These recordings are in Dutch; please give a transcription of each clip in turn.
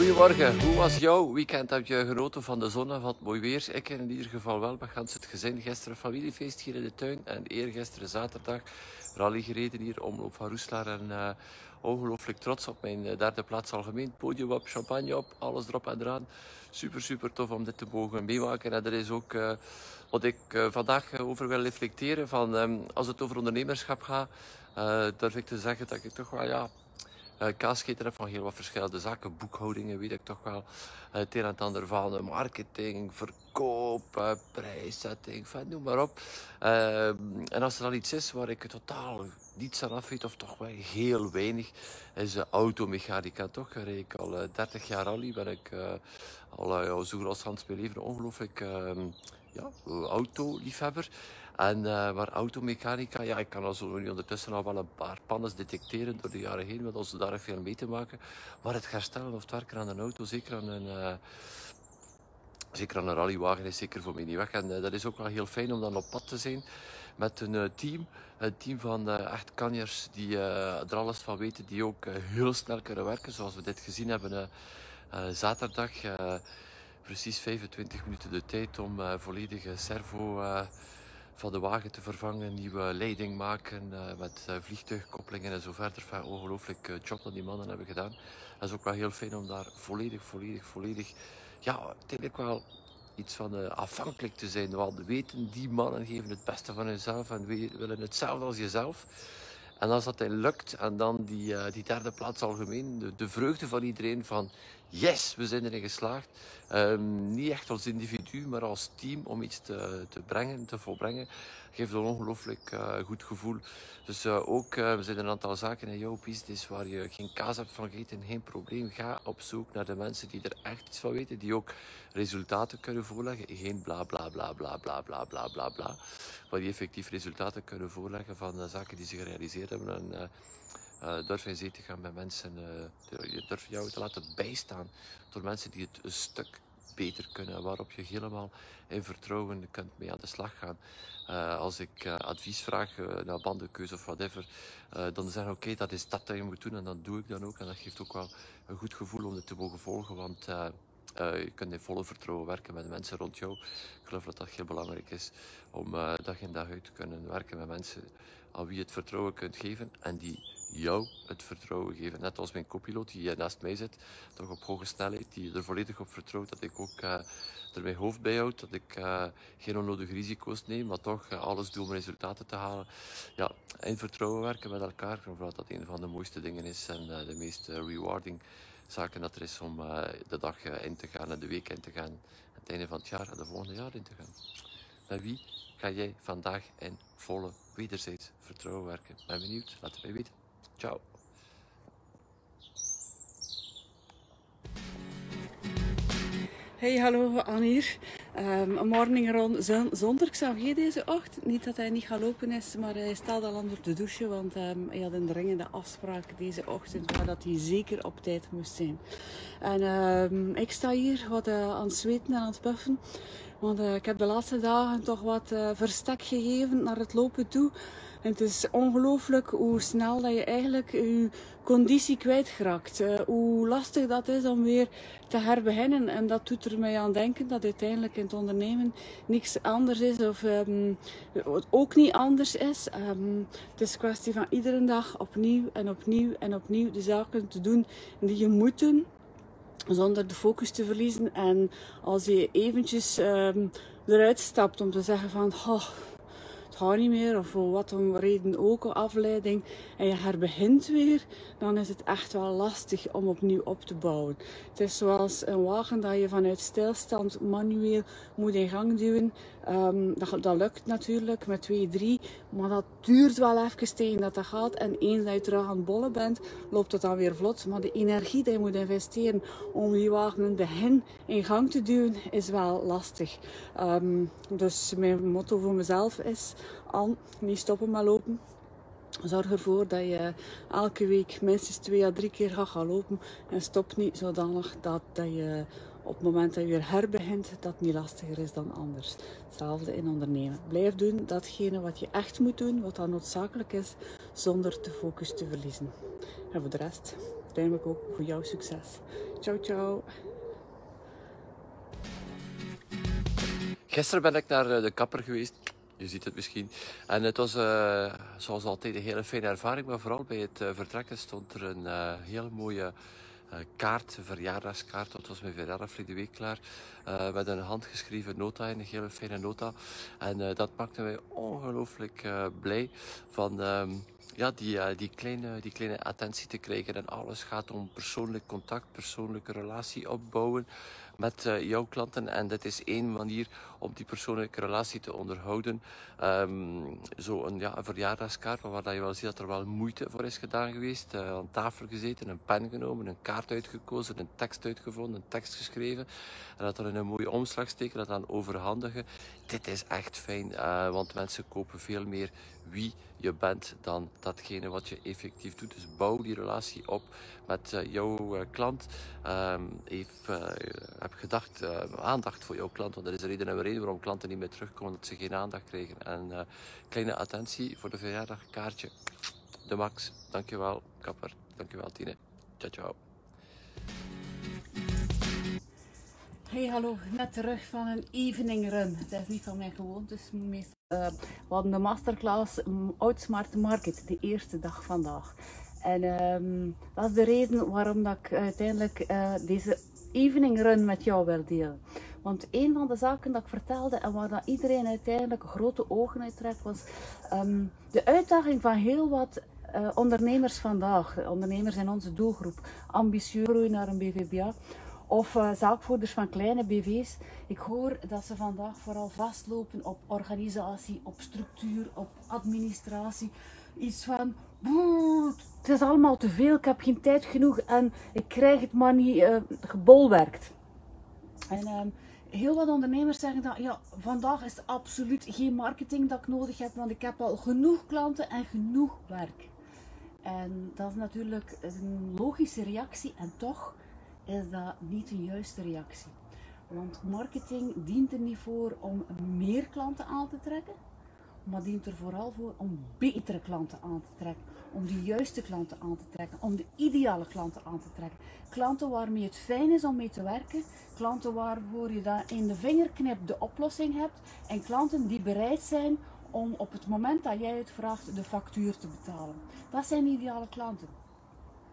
Goedemorgen, hoe was jouw weekend? Heb je genoten van de zon en van het mooi weer? Ik in ieder geval wel, met gans het gezin. Gisteren familiefeest hier in de tuin en eergisteren zaterdag rally gereden hier, omloop van Roeslaar. En uh, ongelooflijk trots op mijn eh, derde plaats algemeen. Podium op, champagne op, alles erop en eraan. Super, super tof om dit te mogen meemaken. En dat is ook uh, wat ik vandaag over wil reflecteren. Van, um, als het over ondernemerschap gaat, durf ik te zeggen dat ik toch wel ja, kaasgeter heb van heel wat verschillende zaken. Boekhoudingen weet ik toch wel. Uh, het een en het ander van marketing, verkoop, uh, prijszetting, van, noem maar op. en als er dan iets is waar ik totaal niets aan af weet, of toch wel heel weinig, is automechanica. Toch ik al 30 jaar al, ben ik al zo goed als Hans mijn leven ongelooflijk ja, autoliefhebber. En waar automechanica, ja, ik kan al zo nu ondertussen al wel een paar pannen detecteren door de jaren heen, met ons daar veel mee te maken. Maar het herstellen of het werken aan een auto, zeker aan een, uh, zeker aan een rallywagen, is zeker voor mij niet weg. En uh, dat is ook wel heel fijn om dan op pad te zijn met een team. Een team van echt kanjers die er alles van weten, die ook heel snel kunnen werken, zoals we dit gezien hebben zaterdag precies 25 minuten de tijd om volledige servo van de wagen te vervangen, nieuwe leiding maken uh, met vliegtuigkoppelingen en zo verder. Ongelooflijk job dat die mannen hebben gedaan. Dat is ook wel heel fijn om daar volledig, volledig, volledig, ja, uiteindelijk wel iets van afhankelijk te zijn. Want weten, die mannen geven het beste van hunzelf en willen hetzelfde als jezelf. En als dat lukt, en dan die, die derde plaats algemeen, de, de, vreugde van iedereen van yes, we zijn erin geslaagd. Um, niet echt als individu, maar als team om iets te, te brengen, te volbrengen, geeft een ongelooflijk uh, goed gevoel. Dus uh, ook, uh, we zijn een aantal zaken in jouw business waar je geen kaas hebt van gegeten, geen probleem. Ga op zoek naar de mensen die er echt iets van weten, die ook resultaten kunnen voorleggen. Geen bla bla bla bla bla bla bla bla bla. Maar die effectief resultaten kunnen voorleggen van zaken die ze gerealiseerd hebben. En, uh, durf in zee te gaan met mensen, uh, durf jou te laten bijstaan door mensen die het een stuk beter kunnen, waarop je helemaal in vertrouwen kunt mee aan de slag gaan. Uh, als ik advies vraag naar bandenkeuze of whatever, dan zeggen oké, dat is dat dat je moet doen en dat doe ik dan ook. En dat geeft ook wel een goed gevoel om dit te mogen volgen, want je kunt in volle vertrouwen werken met mensen rond jou. Ik geloof dat dat heel belangrijk is om dag in dag uit te kunnen werken met mensen aan wie je het vertrouwen kunt geven en die jou het vertrouwen geven. Net als mijn copiloot die naast mij zit, toch op hoge snelheid, die er volledig op vertrouwt dat ik ook uh, er mijn hoofd bij houd, dat ik uh, geen onnodige risico's neem, maar toch uh, alles doe om resultaten te halen. Ja, in vertrouwen werken met elkaar, ik dat dat een van de mooiste dingen is en de meest rewarding zaken dat er is om de dag in te gaan en de week in te gaan, het einde van het jaar en de volgende jaar in te gaan. Met wie ga jij vandaag in volle wederzijds vertrouwen werken? Ben benieuwd, laat het mij weten. Ciao. Hey, hallo Annier. Um, een morning run zonder Xavier deze ochtend. Niet dat hij niet gaat lopen is, maar hij staat al onder de douche. Want um, hij had een dringende afspraak deze ochtend waar dat hij zeker op tijd moest zijn. En um, ik sta hier wat uh, aan het zweten en aan het puffen. Want uh, ik heb de laatste dagen toch wat uh, verstek gegeven naar het lopen toe. Het is ongelooflijk hoe snel dat je eigenlijk je conditie kwijtraakt. Uh, hoe lastig dat is om weer te herbeginnen. En dat doet er mij aan denken dat uiteindelijk in het ondernemen niks anders is. Of um, ook niet anders is. Um, het is kwestie van iedere dag opnieuw en opnieuw en opnieuw de zaken te doen die je moet doen zonder de focus te verliezen. En als je eventjes um, eruit stapt om te zeggen van, gaat niet meer, of voor wat een reden ook, afleiding, en je herbegint weer, dan is het echt wel lastig om opnieuw op te bouwen. Het is zoals een wagen dat je vanuit stilstand manueel moet in gang duwen. Um, dat, lukt natuurlijk met 2, 3, maar dat duurt wel even tegen dat dat gaat. En eens dat je terug aan het bollen bent, loopt het dan weer vlot. Maar de energie die je moet investeren om die wagen in begin in gang te duwen, is wel lastig. Um, dus mijn motto voor mezelf is: aan, niet stoppen met lopen. Zorg ervoor dat je elke week minstens twee à drie keer gaat gaan lopen. En stop niet zodanig dat, dat je op het moment dat je weer herbegint, dat niet lastiger is dan anders. Hetzelfde in ondernemen. Blijf doen datgene wat je echt moet doen, wat dan noodzakelijk is, zonder de focus te verliezen. En voor de rest, uiteindelijk ook voor jouw succes. Ciao, ciao. Gisteren ben ik naar eh, de kapper geweest. Je ziet het misschien. En het was uh, zoals altijd een hele fijne ervaring. Maar vooral bij het uh, vertrekken stond er een uh, hele mooie kaart, een verjaardagskaart. Dat was mijn verjaardag de week klaar. met een handgeschreven nota in, een hele fijne nota. En dat maakte mij ongelooflijk blij. Van, ehm, ja, die, die, kleine, die kleine attentie te krijgen. En alles gaat om persoonlijk contact, persoonlijke relatie opbouwen met uh, jouw klanten. En dit is één manier om die persoonlijke relatie te onderhouden. Um, zo een, ja, verjaardagskaart, waar dat je wel ziet dat er wel moeite voor is gedaan geweest. Uh, aan tafel gezeten, een pen genomen, een kaart uitgekozen, een tekst uitgevonden, een tekst geschreven. En dat er in een mooie omslag steken, dat dan overhandigen. Dit is echt fijn, want mensen kopen veel meer wie je bent dan datgene wat je effectief doet. Dus bouw die relatie op met uh, jouw uh, klant. Heeft, uh, heb gedacht, aandacht voor jouw klant, want er is een reden en een reden waarom klanten niet meer terugkomen, dat ze geen aandacht krijgen. En kleine attentie voor de verjaardagkaartje. De max. Dankjewel, kapper. Dankjewel, Tine. Ciao, ciao. Hey, hallo. Net terug van een evening run. Het is niet van mijn gewoontes. Meestal uh, we hadden de masterclass Oudsmart Market, de eerste dag vandaag. En um, dat is de reden waarom dat ik uiteindelijk uh, deze evening run met jou wil delen. Want een van de zaken dat ik vertelde en waar dat iedereen uiteindelijk grote ogen uit trekt, was um, de uitdaging van heel wat uh, ondernemers vandaag. Ondernemers in onze doelgroep. Ambitieus groeien naar een BVBA of uh, zaakvoerders van kleine BV's. Ik hoor dat ze vandaag vooral vastlopen op organisatie, op structuur, op administratie. Iets van, het is allemaal te veel, ik heb geen tijd genoeg en ik krijg het maar niet uh, gebolwerkt. En um, heel wat ondernemers zeggen dat ja, vandaag is absoluut geen marketing dat ik nodig heb, want ik heb al genoeg klanten en genoeg werk. En dat is natuurlijk een logische reactie en toch is dat niet de juiste reactie. Want marketing dient er niet voor om meer klanten aan te trekken, maar dient er vooral voor om betere klanten aan te trekken. Om de juiste klanten aan te trekken, om de ideale klanten aan te trekken. Klanten waarmee het fijn is om mee te werken, klanten waarvoor je daar in de vingerknip de oplossing hebt en klanten die bereid zijn om op het moment dat jij het vraagt de factuur te betalen. Dat zijn ideale klanten.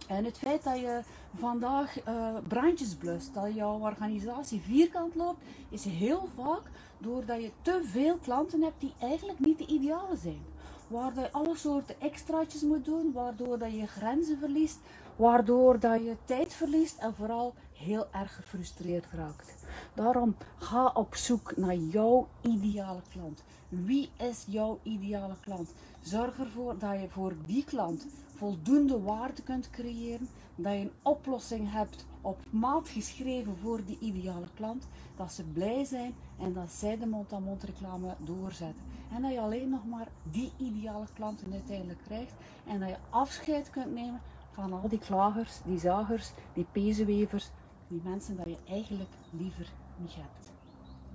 En het feit dat je vandaag uh, brandjes blust, dat jouw organisatie vierkant loopt, is heel vaak doordat je te veel klanten hebt die eigenlijk niet de ideale zijn. Waardoor je alle soorten extraatjes moet doen, waardoor dat je grenzen verliest, waardoor dat je tijd verliest en vooral heel erg gefrustreerd raakt. Daarom ga op zoek naar jouw ideale klant. Wie is jouw ideale klant? Zorg ervoor dat je voor die klant voldoende waarde kunt creëren, dat je een oplossing hebt op maat geschreven voor die ideale klant, dat ze blij zijn en dat zij de mond-aan-mond reclame doorzetten. En dat je alleen nog maar die ideale klanten uiteindelijk krijgt en dat je afscheid kunt nemen van al die klagers, die zagers, die pezenwevers, die mensen dat je eigenlijk liever niet hebt.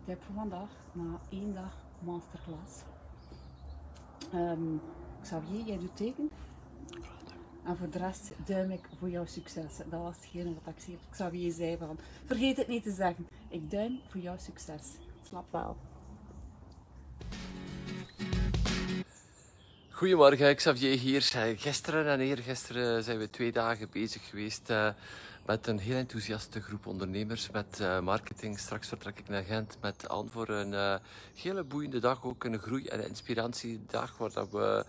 Ik heb voor vandaag na één dag masterclass. Um, Xavier, jij doet teken. En voor de rest duim ik voor jouw succes. Dat was hetgene wat ik Xavier zei van. Vergeet het niet te zeggen. Ik duim voor jouw succes. Slap wel. Goedemorgen, Xavier hier. Gisteren en eergisteren zijn we twee dagen bezig geweest met een heel enthousiaste groep ondernemers met uh, marketing. Straks vertrek ik naar Gent met aan voor een hele boeiende dag, ook een groei- en inspiratiedag, waar dat we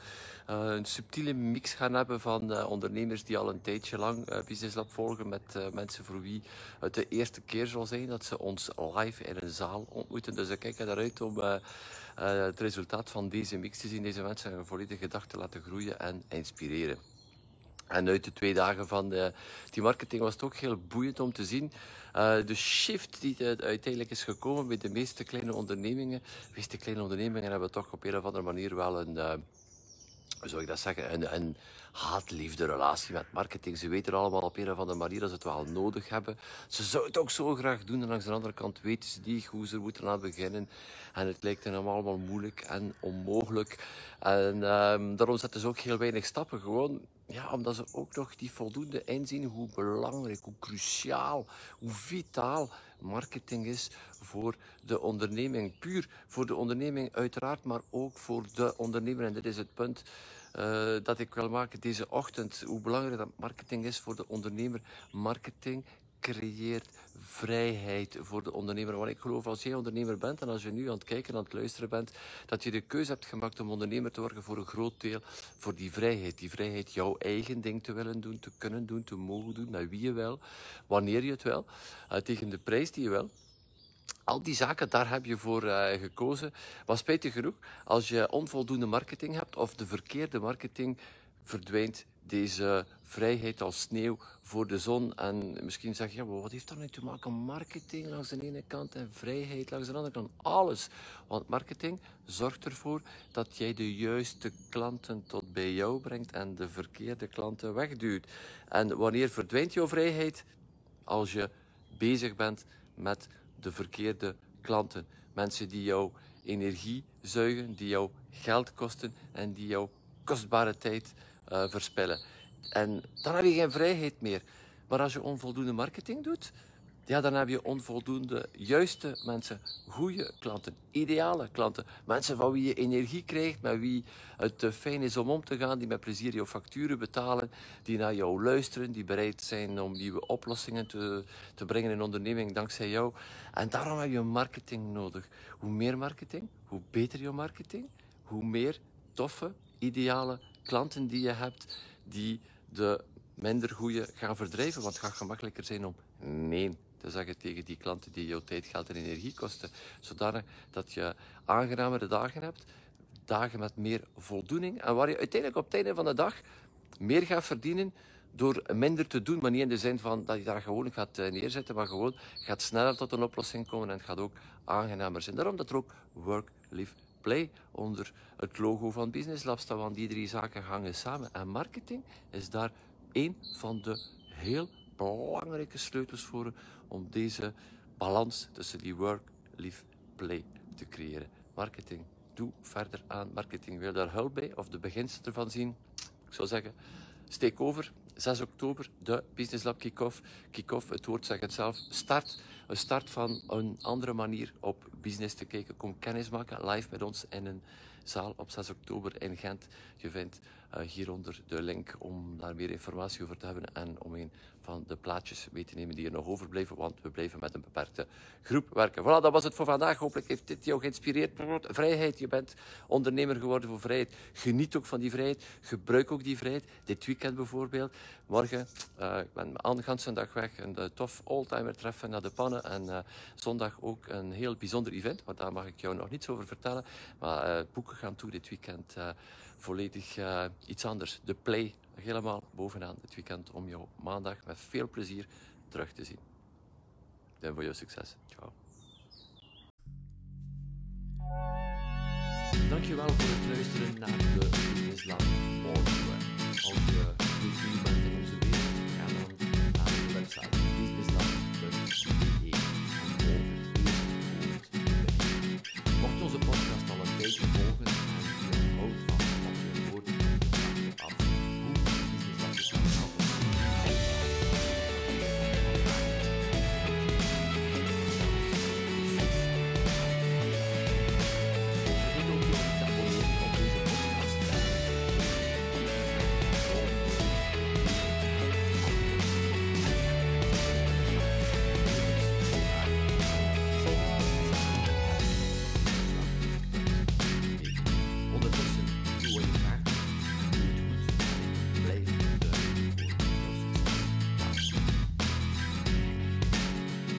uh, een subtiele mix gaan hebben van ondernemers die al een tijdje lang Business Lab volgen, met mensen voor wie het de eerste keer zal zijn dat ze ons live in een zaal ontmoeten. Dus ik kijk eruit om het resultaat van deze mix te zien, deze mensen een volledige te laten groeien en inspireren. En uit de twee dagen van de, die marketing was het ook heel boeiend om te zien. Uh, de shift die uiteindelijk is gekomen bij de meeste kleine ondernemingen. De meeste kleine ondernemingen hebben toch op een of andere manier wel een, uh, hoe zou ik dat zeggen, een, een haat-liefde relatie met marketing. Ze weten allemaal op een of andere manier dat ze het wel nodig hebben. Ze zouden het ook zo graag doen en langs de andere kant weten ze niet hoe ze moeten aan beginnen. En het lijkt hen allemaal moeilijk en onmogelijk. En um, daarom zetten ze ook heel weinig stappen. Gewoon ja, omdat ze ook nog die voldoende inzien hoe belangrijk, hoe cruciaal, hoe vitaal marketing is voor de onderneming. Puur voor de onderneming uiteraard, maar ook voor de ondernemer. En dit is het punt uh, dat ik wil maken deze ochtend. Hoe belangrijk dat marketing is voor de ondernemer. Marketing creëert vrijheid voor de ondernemer. Want ik geloof als jij ondernemer bent en als je nu aan het kijken en aan het luisteren bent, dat je de keuze hebt gemaakt om ondernemer te worden voor een groot deel voor die vrijheid. Die vrijheid jouw eigen ding te willen doen, te kunnen doen, te mogen doen, met wie je wil, wanneer je het wil, uh, tegen de prijs die je wil. Al die zaken, daar heb je voor uh, gekozen. Maar spijtig genoeg, als je onvoldoende marketing hebt of de verkeerde marketing, verdwijnt deze vrijheid als sneeuw voor de zon. En misschien zeg je, ja, wat heeft dat nu te maken? Marketing langs de ene kant en vrijheid langs de andere kant. Alles. Want marketing zorgt ervoor dat jij de juiste klanten tot bij jou brengt en de verkeerde klanten wegduwt. En wanneer verdwijnt jouw vrijheid? Als je bezig bent met de verkeerde klanten. Mensen die jouw energie zuigen, die jou geld kosten en die jouw kostbare tijd uh, verspillen. En dan heb je geen vrijheid meer. Maar als je onvoldoende marketing doet, ja, dan heb je onvoldoende juiste mensen, goede klanten, ideale klanten. Mensen van wie je energie krijgt, met wie het fijn is om om te gaan, die met plezier jouw facturen betalen, die naar jou luisteren, die bereid zijn om nieuwe oplossingen te, te brengen in onderneming dankzij jou. En daarom heb je marketing nodig. Hoe meer marketing, hoe beter je marketing, hoe meer toffe, ideale klanten die je hebt, die de minder goede gaan verdrijven. Want het gaat gemakkelijker zijn om nee te zeggen tegen die klanten die jouw tijd, geld en energie kosten. Zodanig dat je aangenamere dagen hebt, dagen met meer voldoening. En waar je uiteindelijk op het einde van de dag meer gaat verdienen door minder te doen, maar niet in de zin van dat je daar gewoon gaat eh, neerzetten, maar gewoon gaat sneller tot een oplossing komen en het gaat ook aangenamer zijn. Daarom dat er ook work, live, play onder het logo van Business Lab staan, want die drie zaken hangen samen. En marketing is daar één van de heel belangrijke sleutels voor om deze balans tussen die work, live, play te creëren. Marketing, doe verder aan marketing. Wil daar hulp bij of de beginselen ervan zien? Ik zou zeggen, steek over. 6 oktober, de Business Lab Kick-Off. Kick-Off, het woord zegt het zelf. Start, een start van een andere manier op business te kijken. Kom kennis maken live met ons in een zaal op 6 oktober in Gent. Je vindt hieronder de link om daar meer informatie over te hebben en om een van de plaatjes mee te nemen die er nog overblijven, want we blijven met een beperkte groep werken. Voilà, dat was het voor vandaag. Hopelijk heeft dit jou geïnspireerd. Vrijheid, je bent ondernemer geworden voor vrijheid. Geniet ook van die vrijheid. Gebruik ook die vrijheid. Dit weekend bijvoorbeeld. Morgen, uh, ik ben aan de dag weg. Een tof oldtimer treffen naar de pannen. En uh, zondag ook een heel bijzonder event, maar daar mag ik jou nog niets over vertellen. Maar boeken gaan toe dit weekend volledig iets anders. De play helemaal bovenaan dit weekend om jou maandag met veel plezier terug te zien. En voor jouw succes. Ciao. Dankjewel voor het luisteren naar de Lab Morning. Als je plezier bent in onze wereld, ga dan naar de website